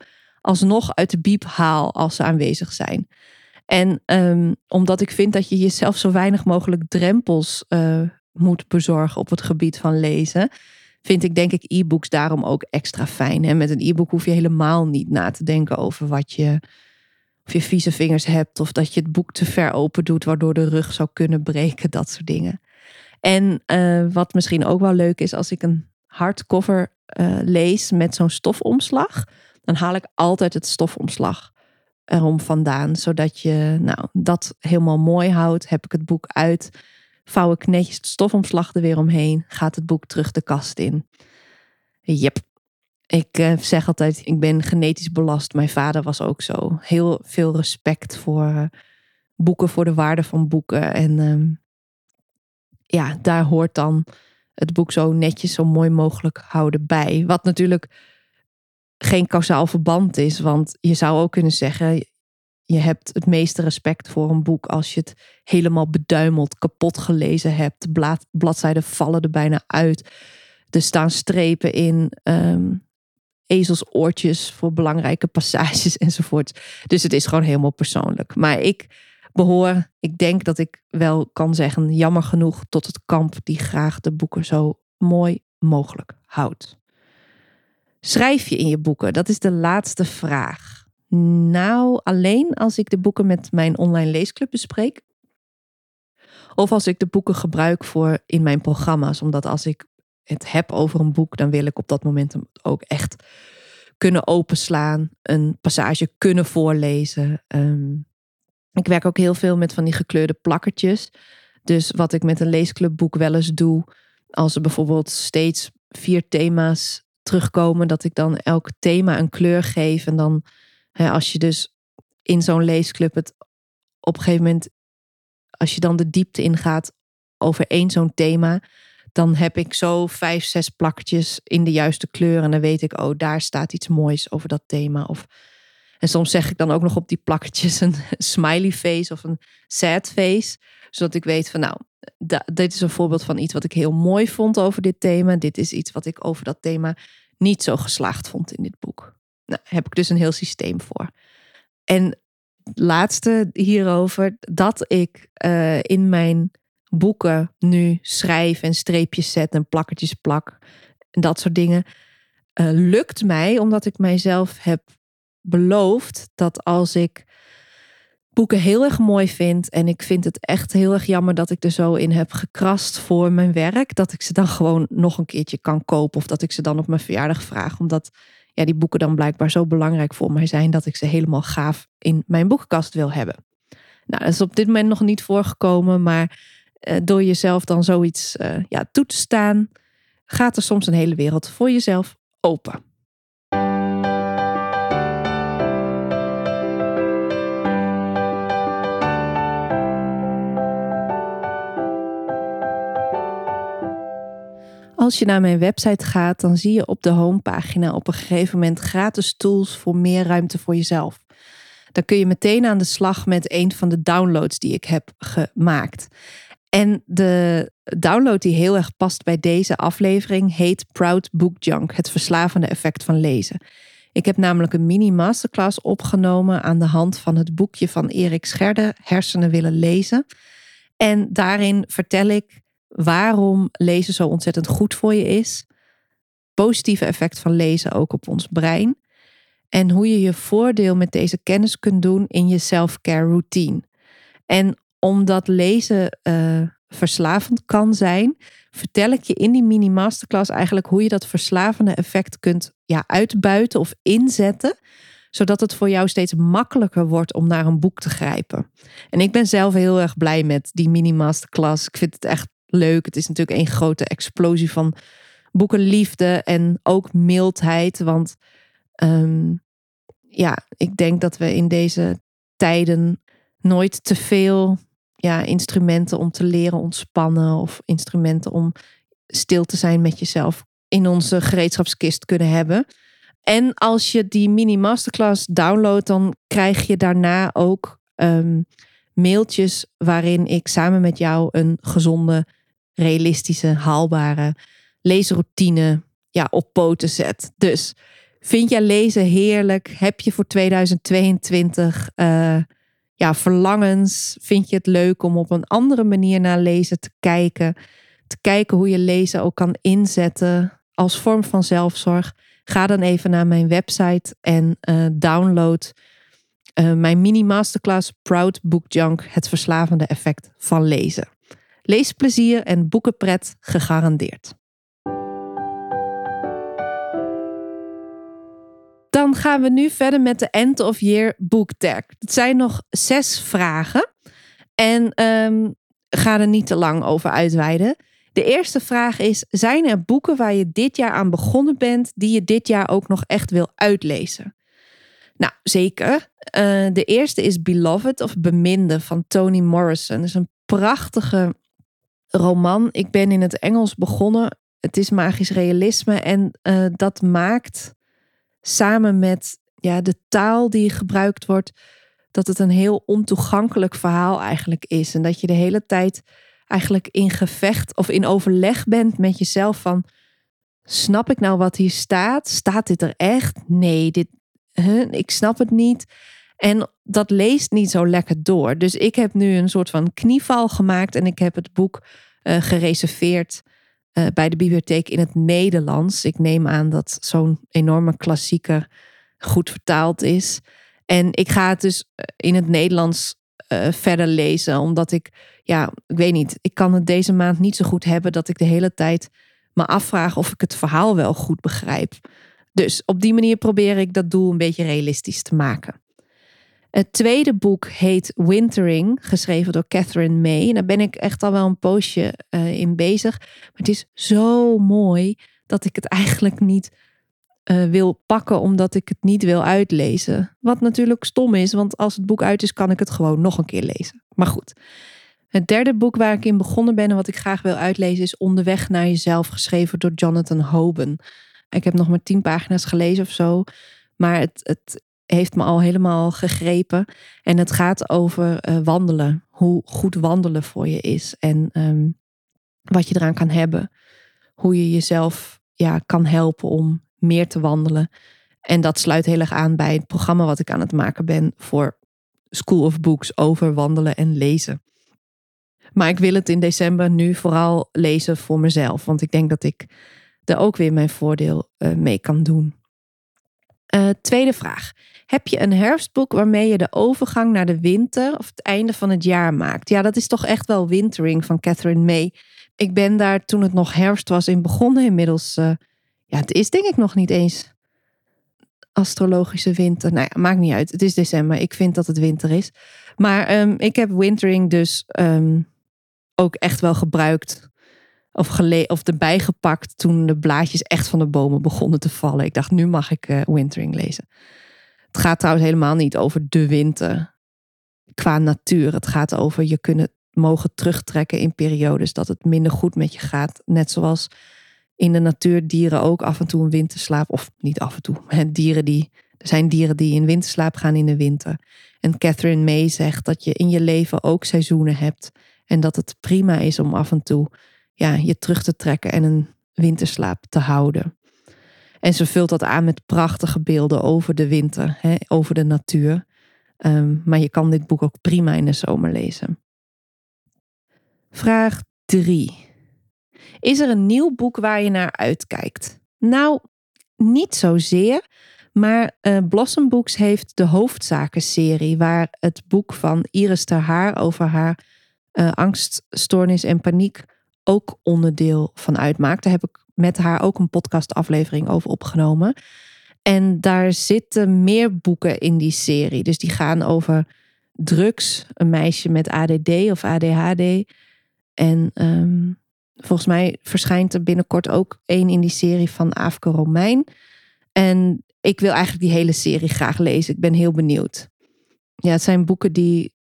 alsnog uit de biep haal als ze aanwezig zijn. En um, omdat ik vind dat je jezelf zo weinig mogelijk drempels uh, moet bezorgen op het gebied van lezen, vind ik denk ik e-books daarom ook extra fijn. En met een e-book hoef je helemaal niet na te denken over wat je, of je vieze vingers hebt of dat je het boek te ver open doet waardoor de rug zou kunnen breken, dat soort dingen. En uh, wat misschien ook wel leuk is, als ik een hardcover uh, lees met zo'n stofomslag, dan haal ik altijd het stofomslag erom vandaan. Zodat je nou, dat helemaal mooi houdt. Heb ik het boek uit, vouw ik netjes het stofomslag er weer omheen, gaat het boek terug de kast in. Yep. Ik uh, zeg altijd, ik ben genetisch belast. Mijn vader was ook zo. Heel veel respect voor uh, boeken, voor de waarde van boeken. En um, ja, daar hoort dan het boek zo netjes, zo mooi mogelijk houden bij. Wat natuurlijk geen kausaal verband is, want je zou ook kunnen zeggen, je hebt het meeste respect voor een boek als je het helemaal beduimeld, kapot gelezen hebt. De bladzijden vallen er bijna uit. Er staan strepen in, um, ezelsoortjes voor belangrijke passages enzovoort. Dus het is gewoon helemaal persoonlijk. Maar ik behoor, ik denk dat ik wel kan zeggen, jammer genoeg, tot het kamp die graag de boeken zo mooi mogelijk houdt. Schrijf je in je boeken? Dat is de laatste vraag. Nou, alleen als ik de boeken met mijn online leesclub bespreek. Of als ik de boeken gebruik voor in mijn programma's. Omdat als ik het heb over een boek, dan wil ik op dat moment ook echt kunnen openslaan, een passage kunnen voorlezen. Um, ik werk ook heel veel met van die gekleurde plakkertjes. Dus wat ik met een leesclubboek wel eens doe, als er bijvoorbeeld steeds vier thema's terugkomen, dat ik dan elk thema een kleur geef. En dan, hè, als je dus in zo'n leesclub het op een gegeven moment, als je dan de diepte ingaat over één zo'n thema, dan heb ik zo vijf, zes plakjes in de juiste kleur. En dan weet ik, oh, daar staat iets moois over dat thema. Of en soms zeg ik dan ook nog op die plakketjes een smiley face of een sad face. Zodat ik weet van nou, dit is een voorbeeld van iets wat ik heel mooi vond over dit thema. Dit is iets wat ik over dat thema niet zo geslaagd vond in dit boek. Nou, heb ik dus een heel systeem voor. En laatste hierover, dat ik uh, in mijn boeken nu schrijf en streepjes zet en plakketjes plak en dat soort dingen. Uh, lukt mij omdat ik mijzelf heb beloofd dat als ik boeken heel erg mooi vind en ik vind het echt heel erg jammer dat ik er zo in heb gekrast voor mijn werk, dat ik ze dan gewoon nog een keertdus kan kopen of dat ik ze dan op mijn verjaardag vraag, omdat ja, die boeken dan blijkbaar zo belangrijk voor mij zijn dat ik ze helemaal gaaf in mijn boekenkast wil hebben. Nou, dat is op dit moment nog niet voorgekomen, maar door jezelf dan zoiets uh, ja, toe te staan, gaat er soms een hele wereld voor jezelf open. Als je naar mijn website gaat, dan zie je op de homepagina op een gegeven moment gratis tools voor meer ruimte voor jezelf. Dan kun je meteen aan de slag met een van de downloads die ik heb gemaakt. En de download die heel erg past bij deze aflevering heet Proud Book Junk, het verslavende effect van lezen. Ik heb namelijk een mini masterclass opgenomen aan de hand van het boekje van Erik Scherde, Hersenen willen lezen. En daarin vertel ik waarom lezen zo ontzettend goed voor je is. Positieve effect van lezen ook op ons brein. En hoe je je voordeel met deze kennis kunt doen in je self-care routine. En omdat lezen uh, verslavend kan zijn, vertel ik je in die mini masterclass eigenlijk hoe je dat verslavende effect kunt ja, uitbuiten of inzetten zodat het voor jou steeds makkelijker wordt om naar een boek te grijpen. En ik ben zelf heel erg blij met die mini masterclass. Ik vind het echt leuk. Het is natuurlijk een grote explosie van boekenliefde en ook mildheid. Want um, ja, ik denk dat we in deze tijden nooit te veel ja, instrumenten om te leren ontspannen of instrumenten om stil te zijn met jezelf in onze gereedschapskist kunnen hebben. En als je die mini masterclass downloadt, dan krijg je daarna ook um, mailtjes waarin ik samen met jou een gezonde realistische, haalbare leesroutine ja, op poten zet. Dus vind jij lezen heerlijk? Heb je voor 2022 uh, eh, ja, verlangens? Vind je het leuk om op een andere manier naar lezen te kijken? Te kijken hoe je lezen ook kan inzetten als vorm van zelfzorg? Ga dan even naar mijn website en uh, download uh, mijn mini masterclass Proud Book Junk: Het verslavende effect van lezen. Leesplezier en boekenpret gegarandeerd. Dan gaan we nu verder met de End of Year Book Tag. Het zijn nog zes vragen. En um, ga er niet te lang over uitweiden. De eerste vraag is: zijn er boeken waar je dit jaar aan begonnen bent, die je dit jaar ook nog echt wil uitlezen? Nou, zeker. Uh, de eerste is Beloved of Beminde van Toni Morrison. Dat is een prachtige roman. Ik ben in het Engels begonnen. Het is magisch realisme en uh, dat maakt samen met ja, de taal die gebruikt wordt, dat het een heel ontoegankelijk verhaal eigenlijk is. En dat je de hele tijd eigenlijk in gevecht of in overleg bent met jezelf van, snap ik nou wat hier staat? Staat dit er echt? Nee, dit, ik snap het niet. En dat leest niet zo lekker door. Dus ik heb nu een soort van knieval gemaakt en ik heb het boek uh, gereserveerd uh, bij de bibliotheek in het Nederlands. Ik neem aan dat zo'n enorme klassieker goed vertaald is. En ik ga het dus eh, in het Nederlands uh, verder lezen, omdat ik, ja, ik weet niet, ik kan het deze maand niet zo goed hebben dat ik de hele tijd me afvraag of ik het verhaal wel goed begrijp. Dus op die manier probeer ik dat doel een beetje realistisch te maken. Het tweede boek heet Wintering, geschreven door Catherine May. En daar ben ik echt al wel een poosje uh, in bezig. Maar het is zo mooi dat ik het eigenlijk niet uh, wil pakken, omdat ik het niet wil uitlezen. Wat natuurlijk stom is, want als het boek uit is, kan ik het gewoon nog een keer lezen. Maar goed. Het derde boek waar ik in begonnen ben en wat ik graag wil uitlezen is Onderweg naar jezelf, geschreven door Jonathan Hoban. Ik heb nog maar tien pagina's gelezen of zo. Maar het, het heeft me al helemaal gegrepen. En het gaat over uh, wandelen. Hoe goed wandelen voor je is. En um, wat je eraan kan hebben. Hoe je jezelf ja, kan helpen om meer te wandelen. En dat sluit heel erg aan bij het programma wat ik aan het maken ben voor School of Books over wandelen en lezen. Maar ik wil het in december nu vooral lezen voor mezelf. Want ik denk dat ik er ook weer mijn voordeel eh, mee kan doen. Uh, tweede vraag. Heb je een herfstboek waarmee je de overgang naar de winter of het einde van het jaar maakt? Ja, dat is toch echt wel Wintering van Catherine May. Ik ben daar toen het nog herfst was in begonnen. Inmiddels, uh, ja, het is denk ik nog niet eens astrologische winter. Nou ja, maakt niet uit. Het is december. Ik vind dat het winter is. Maar um, ik heb Wintering dus um, ook echt wel gebruikt. Of, gele of erbij gepakt toen de blaadjes echt van de bomen begonnen te vallen. Ik dacht, nu mag ik uh, Wintering lezen. Het gaat trouwens helemaal niet over de winter qua natuur. Het gaat over je kunnen mogen terugtrekken in periodes dat het minder goed met je gaat. Net zoals in de natuur dieren ook af en toe een winterslaap. Of niet af en toe. Dieren die, er zijn dieren die in winterslaap gaan in de winter. En Catherine May zegt dat je in je leven ook seizoenen hebt. En dat het prima is om af en toe ja, je terug te trekken en een winterslaap te houden. En ze vult dat aan met prachtige beelden over de winter, hè, over de natuur. Um, maar je kan dit boek ook prima in de zomer lezen. Vraag 3. Is er een nieuw boek waar je naar uitkijkt? Nou, niet zozeer. Maar uh, Blossom Books heeft de hoofdzakenserie, waar het boek van Iris ter Haar over haar uh, angststoornis en paniek ook onderdeel van uitmaakt. Daar heb ik met haar ook een podcastaflevering over opgenomen. En daar zitten meer boeken in die serie. Dus die gaan over drugs, een meisje met ADD of ADHD. En um, volgens mij verschijnt er binnenkort ook één in die serie van Afke Romein. En ik wil eigenlijk die hele serie graag lezen. Ik ben heel benieuwd. Ja, het zijn boeken die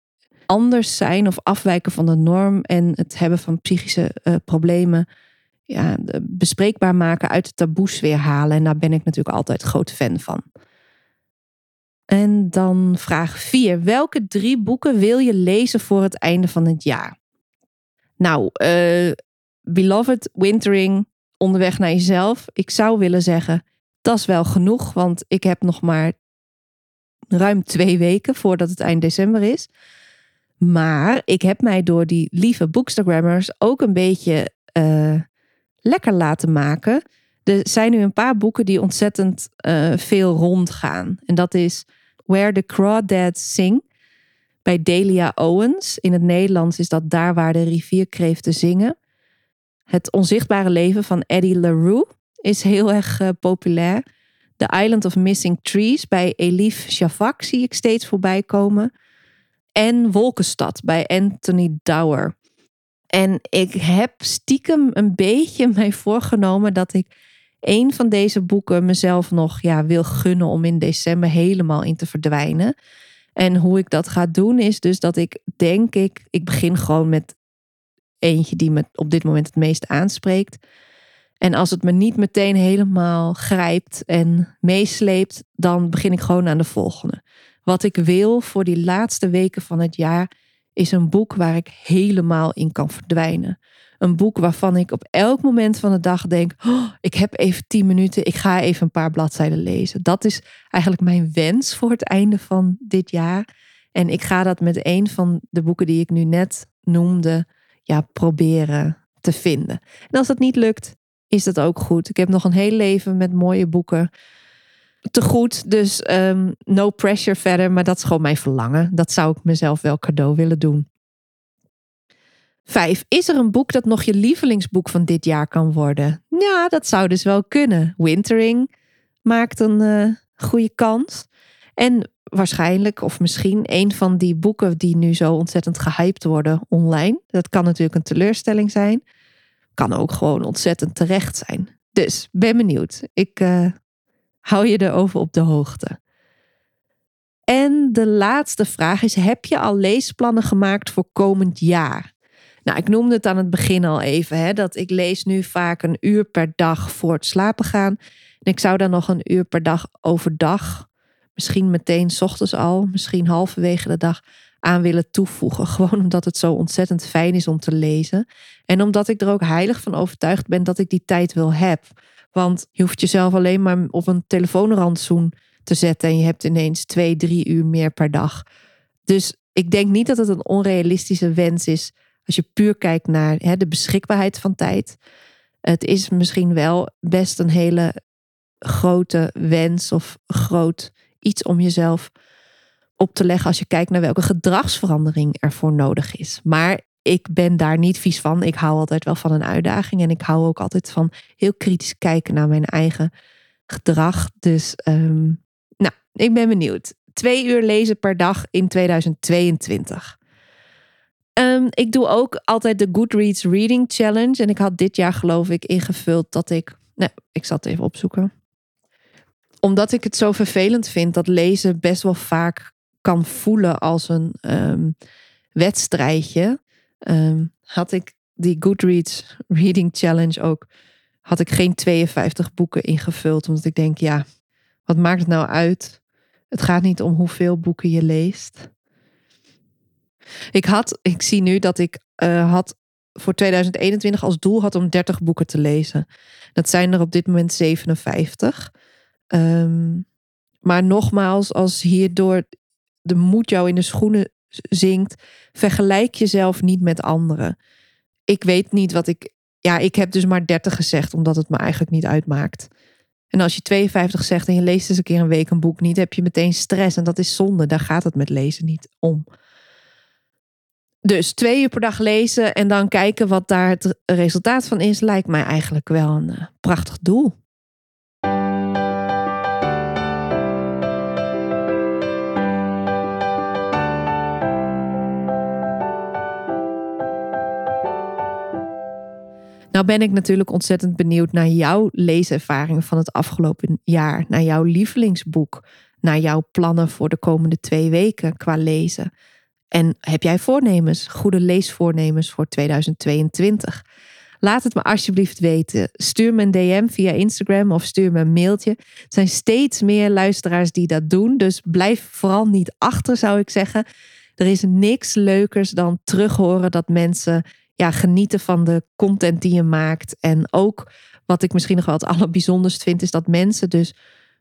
anders zijn of afwijken van de norm en het hebben van psychische uh, problemen ja, bespreekbaar maken, uit de taboes weer halen. En daar ben ik natuurlijk altijd groot fan van. En dan vraag 4. Welke drie boeken wil je lezen voor het einde van het jaar? Nou, uh, Beloved, Wintering, Onderweg naar jezelf. Ik zou willen zeggen, dat is wel genoeg, want ik heb nog maar ruim twee weken voordat het eind december is. Maar ik heb mij door die lieve bookstagrammers ook een beetje uh, lekker laten maken. Er zijn nu een paar boeken die ontzettend uh, veel rondgaan. En dat is Where the Crawdads Sing bij Delia Owens. In het Nederlands is dat Daar waar de rivierkreeften zingen. Het onzichtbare leven van Eddie LaRue is heel erg uh, populair. The Island of Missing Trees bij Elif Shafak zie ik steeds voorbij komen. En Wolkenstad bij Anthony Dower. En ik heb stiekem een beetje mij voorgenomen dat ik een van deze boeken mezelf nog ja, wil gunnen om in december helemaal in te verdwijnen. En hoe ik dat ga doen is dus dat ik denk ik, ik begin gewoon met eentje die me op dit moment het meest aanspreekt. En als het me niet meteen helemaal grijpt en meesleept, dan begin ik gewoon aan de volgende. Wat ik wil voor die laatste weken van het jaar is een boek waar ik helemaal in kan verdwijnen. Een boek waarvan ik op elk moment van de dag denk: oh, ik heb even tien minuten, ik ga even een paar bladzijden lezen. Dat is eigenlijk mijn wens voor het einde van dit jaar. En ik ga dat met een van de boeken die ik nu net noemde, ja, proberen te vinden. En als dat niet lukt, is dat ook goed. Ik heb nog een heel leven met mooie boeken te goed. Dus um, no pressure verder. Maar dat is gewoon mijn verlangen. Dat zou ik mezelf wel cadeau willen doen. Vijf. Is er een boek dat nog je lievelingsboek van dit jaar kan worden? Ja, dat zou dus wel kunnen. Wintering maakt een uh, goede kans. En waarschijnlijk of misschien een van die boeken die nu zo ontzettend gehyped worden online. Dat kan natuurlijk een teleurstelling zijn. Kan ook gewoon ontzettend terecht zijn. Dus ben benieuwd. Ik uh, hou je erover op de hoogte. En de laatste vraag is: heb je al leesplannen gemaakt voor komend jaar? Nou, ik noemde het aan het begin al even, hè, dat ik lees nu vaak een uur per dag voor het slapen gaan. En ik zou dan nog een uur per dag overdag misschien meteen s ochtends al, misschien halverwege de dag aan willen toevoegen. Gewoon omdat het zo ontzettend fijn is om te lezen. En omdat ik er ook heilig van overtuigd ben dat ik die tijd wil heb. Want je hoeft jezelf alleen maar op een telefoonrandzoen te zetten en je hebt ineens twee, drie uur meer per dag. Dus ik denk niet dat het een onrealistische wens is als je puur kijkt naar hè, de beschikbaarheid van tijd. Het is misschien wel best een hele grote wens of groot iets om jezelf op te leggen als je kijkt naar welke gedragsverandering er voor nodig is. Maar ik ben daar niet vies van. Ik hou altijd wel van een uitdaging en ik hou ook altijd van heel kritisch kijken naar mijn eigen gedrag. Dus ehm, nou, ik ben benieuwd. Twee uur lezen per dag in 2022. Ehm, ik doe ook altijd de Goodreads Reading Challenge. En ik had dit jaar geloof ik ingevuld dat ik... Nee, ik zal het even opzoeken. Omdat ik het zo vervelend vind dat lezen best wel vaak kan voelen als een ehm, wedstrijdje. Ehm, had ik die Goodreads Reading Challenge ook... had ik geen 52 boeken ingevuld. Omdat ik denk, ja, wat maakt het nou uit? Het gaat niet om hoeveel boeken je leest. Ik had, ik zie nu dat ik uh, had voor 2021 als doel had om 30 boeken te lezen. Dat zijn er op dit moment 57. Um, ehm, maar nogmaals, als hierdoor de moed jou in de schoenen zinkt, vergelijk jezelf niet met anderen. Ik weet niet wat ik. Ja, ik heb dus maar 30 gezegd, omdat het me eigenlijk niet uitmaakt. En als je 52 zegt en je leest eens een keer een week een boek niet, heb je meteen stress. En dat is zonde. Daar gaat het met lezen niet om. Dus twee uur per dag lezen en dan kijken wat daar het resultaat van is, lijkt mij eigenlijk wel een uh, prachtig doel. Nou ben ik natuurlijk ontzettend benieuwd naar jouw leeservaringen van het afgelopen jaar, naar jouw lievelingsboek, naar jouw plannen voor de komende twee weken qua lezen. En heb jij voornemens, goede leesvoornemens voor 2022? Laat het me alsjeblieft weten. Stuur me een DM via Instagram of stuur me een mailtje. Er zijn steeds meer luisteraars die dat doen. Dus blijf vooral niet achter, zou ik zeggen. Er is niks leukers dan terughoren dat mensen ja, genieten van de content die je maakt. En ook wat ik misschien nog wel het allerbijzonderst vind, is dat mensen dus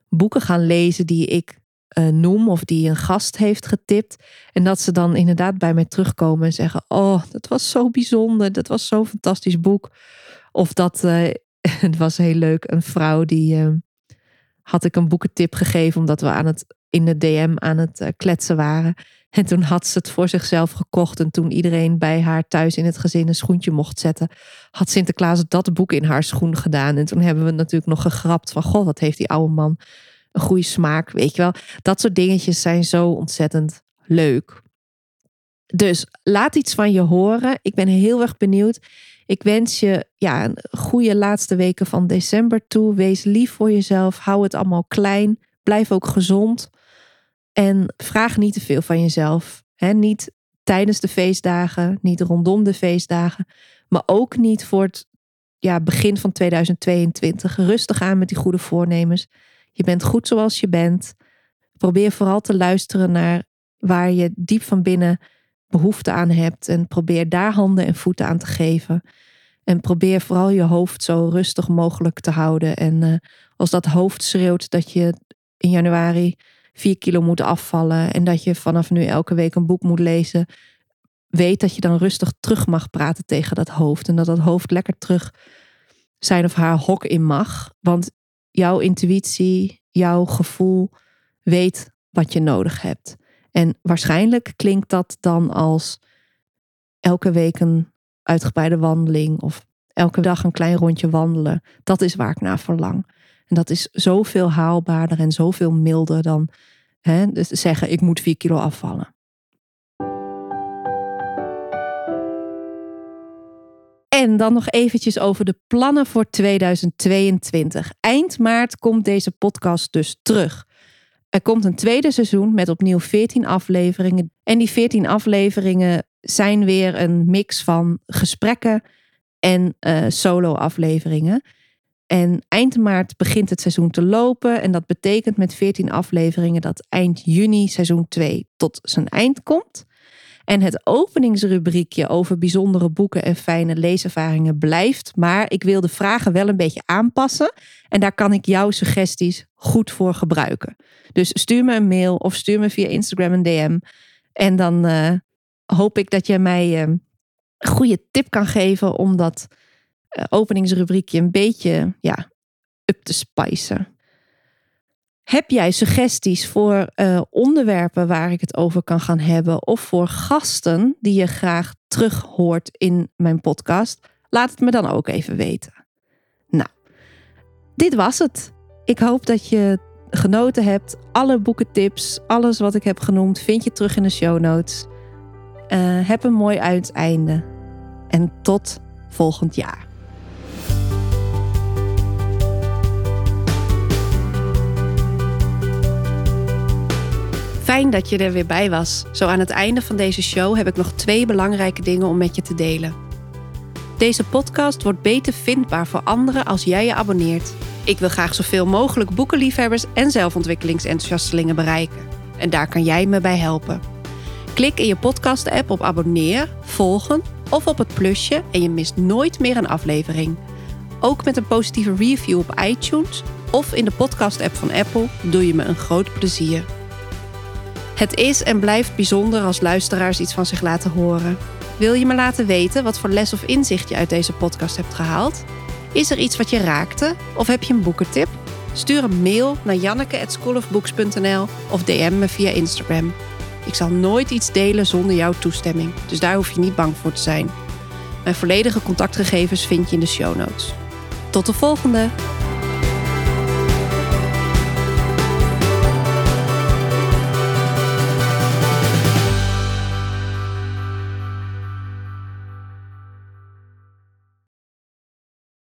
boeken gaan lezen die ik uh, noem of die een gast heeft getipt. En dat ze dan inderdaad bij mij terugkomen en zeggen: Oh, dat was zo bijzonder, dat was zo'n fantastisch boek. Of dat, uh, het was heel leuk, een vrouw die uh, had ik een boekentip gegeven omdat we aan het, in de DM aan het kletsen waren. En toen had ze het voor zichzelf gekocht. En toen iedereen bij haar thuis in het gezin een schoentje mocht zetten, had Sinterklaas dat boek in haar schoen gedaan. En toen hebben we natuurlijk nog gegrapt van: Goh, wat heeft die oude man een goede smaak, weet je wel. Dat soort dingetjes zijn zo ontzettend leuk. Dus laat iets van je horen. Ik ben heel erg benieuwd. Ik wens je ja, een goede laatste weken van december toe. Wees lief voor jezelf. Hou het allemaal klein. Blijf ook gezond. En vraag niet te veel van jezelf. Niet tijdens de feestdagen, niet rondom de feestdagen, maar ook niet voor het ja, begin van 2022. Rustig aan met die goede voornemens. Je bent goed zoals je bent. Probeer vooral te luisteren naar waar je diep van binnen behoefte aan hebt. En probeer daar handen en voeten aan te geven. En probeer vooral je hoofd zo rustig mogelijk te houden. En uh, als dat hoofd schreeuwt dat je in januari vier kilo moet afvallen. En dat je vanaf nu elke week een boek moet lezen. Weet dat je dan rustig terug mag praten tegen dat hoofd. En dat dat hoofd lekker terug zijn of haar hok in mag. Want jouw intuïtie, jouw gevoel weet wat je nodig hebt. En waarschijnlijk klinkt dat dan als elke week een uitgebreide wandeling of elke dag een klein rondje wandelen. Dat is waar ik naar verlang. En dat is zoveel haalbaarder en zoveel milder dan hè, dus zeggen ik moet vier kilo afvallen. En dan nog eventjes over de plannen voor 2022. Eind maart komt deze podcast dus terug. Er komt een tweede seizoen met opnieuw 14 afleveringen. En die 14 afleveringen zijn weer een mix van gesprekken en uh, solo-afleveringen. En eind maart begint het seizoen te lopen. En dat betekent met 14 afleveringen dat eind juni seizoen 2 tot zijn eind komt. En het openingsrubriekje over bijzondere boeken en fijne leeservaringen blijft. Maar ik wil de vragen wel een beetje aanpassen. En daar kan ik jouw suggesties goed voor gebruiken. Dus stuur me een mail of stuur me via Instagram een DM. En dan uh, hoop ik dat jij mij uh, een goede tip kan geven om dat openingsrubriekje een beetje ja, up te spicen. Heb jij suggesties voor uh, onderwerpen waar ik het over kan gaan hebben of voor gasten die je graag terug hoort in mijn podcast? Laat het me dan ook even weten. Nou, dit was het. Ik hoop dat je genoten hebt. Alle boekentips, alles wat ik heb genoemd, vind je terug in de show notes. Uh, heb een mooi uiteinde. En tot volgend jaar. Fijn dat je er weer bij was. Zo aan het einde van deze show heb ik nog twee belangrijke dingen om met je te delen. Deze podcast wordt beter vindbaar voor anderen als jij je abonneert. Ik wil graag zoveel mogelijk boekenliefhebbers en zelfontwikkelingsenthousiastelingen bereiken. En daar kan jij me bij helpen. Klik in je podcast-app op abonneer, volgen of op het plusje en je mist nooit meer een aflevering. Ook met een positieve review op iTunes of in de podcast-app van Apple doe je me een groot plezier. Het is en blijft bijzonder als luisteraars iets van zich laten horen. Wil je me laten weten wat voor les of inzicht je uit deze podcast hebt gehaald? Is er iets wat je raakte of heb je een boekentip? Stuur een mail naar janneke@schoolofbooks.nl of DM me via Instagram. Ik zal nooit iets delen zonder jouw toestemming, dus daar hoef je niet bang voor te zijn. Mijn volledige contactgegevens vind je in de show notes. Tot de volgende!